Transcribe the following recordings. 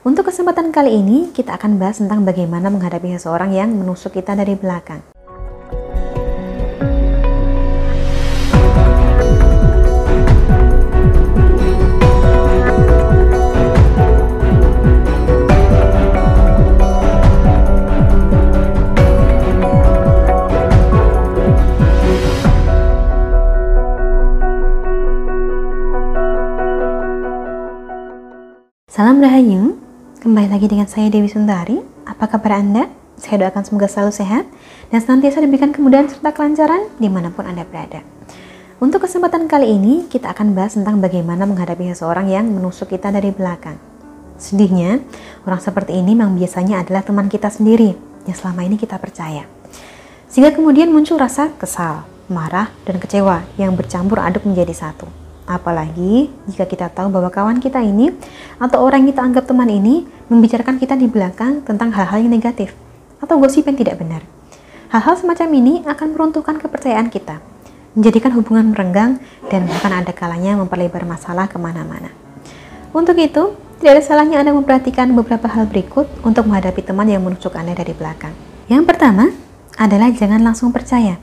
Untuk kesempatan kali ini, kita akan bahas tentang bagaimana menghadapi seseorang yang menusuk kita dari belakang. Salam Rahayu, kembali lagi dengan saya Dewi Sundari. Apa kabar Anda? Saya doakan semoga selalu sehat dan senantiasa diberikan kemudahan serta kelancaran di mana pun Anda berada. Untuk kesempatan kali ini, kita akan bahas tentang bagaimana menghadapi seseorang yang menusuk kita dari belakang. Sedihnya, orang seperti ini memang biasanya adalah teman kita sendiri yang selama ini kita percaya. Sehingga kemudian muncul rasa kesal, marah, dan kecewa yang bercampur aduk menjadi satu. Apalagi jika kita tahu bahwa kawan kita ini atau orang yang kita anggap teman ini membicarakan kita di belakang tentang hal-hal yang negatif atau gosip yang tidak benar. Hal-hal semacam ini akan meruntuhkan kepercayaan kita, menjadikan hubungan merenggang dan bahkan ada kalanya memperlebar masalah ke mana-mana. Untuk itu, tidak ada salahnya Anda memperhatikan beberapa hal berikut untuk menghadapi teman yang menusuk Anda dari belakang. Yang pertama adalah jangan langsung percaya.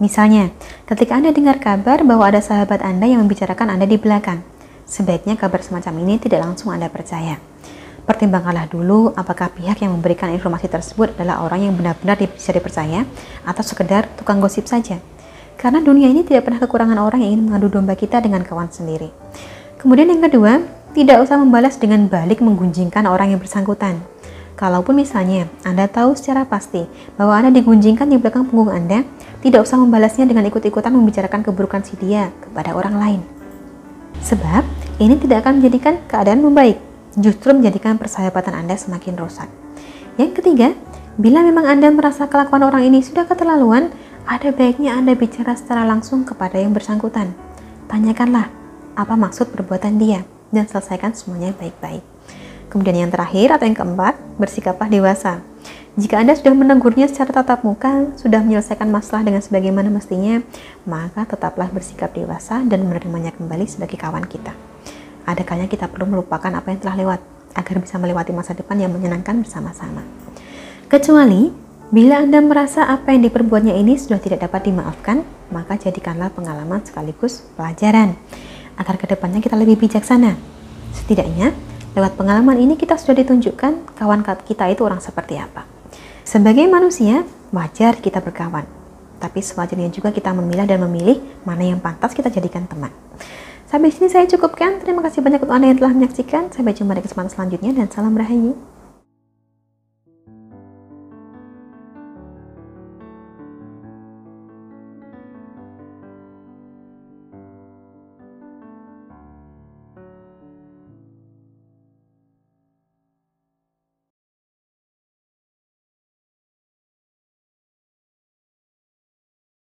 Misalnya, ketika Anda dengar kabar bahwa ada sahabat Anda yang membicarakan Anda di belakang, sebaiknya kabar semacam ini tidak langsung Anda percaya. Pertimbangkanlah dulu apakah pihak yang memberikan informasi tersebut adalah orang yang benar-benar bisa dipercaya atau sekedar tukang gosip saja. Karena dunia ini tidak pernah kekurangan orang yang ingin mengadu domba kita dengan kawan sendiri. Kemudian yang kedua, tidak usah membalas dengan balik menggunjingkan orang yang bersangkutan. Kalaupun misalnya Anda tahu secara pasti bahwa Anda digunjingkan di belakang punggung Anda, tidak usah membalasnya dengan ikut-ikutan membicarakan keburukan si dia kepada orang lain. Sebab ini tidak akan menjadikan keadaan membaik, justru menjadikan persahabatan Anda semakin rusak. Yang ketiga, bila memang Anda merasa kelakuan orang ini sudah keterlaluan, ada baiknya Anda bicara secara langsung kepada yang bersangkutan. Tanyakanlah apa maksud perbuatan dia dan selesaikan semuanya baik-baik. Kemudian yang terakhir atau yang keempat, bersikaplah dewasa. Jika Anda sudah menegurnya secara tatap muka, sudah menyelesaikan masalah dengan sebagaimana mestinya, maka tetaplah bersikap dewasa dan menerimanya kembali sebagai kawan kita. Ada kalanya kita perlu melupakan apa yang telah lewat, agar bisa melewati masa depan yang menyenangkan bersama-sama. Kecuali, bila Anda merasa apa yang diperbuatnya ini sudah tidak dapat dimaafkan, maka jadikanlah pengalaman sekaligus pelajaran, agar ke depannya kita lebih bijaksana. Setidaknya, Lewat pengalaman ini kita sudah ditunjukkan kawan kita itu orang seperti apa. Sebagai manusia, wajar kita berkawan. Tapi sewajarnya juga kita memilah dan memilih mana yang pantas kita jadikan teman. Sampai sini saya cukupkan. Terima kasih banyak untuk Anda yang telah menyaksikan. Sampai jumpa di kesempatan selanjutnya dan salam rahayu.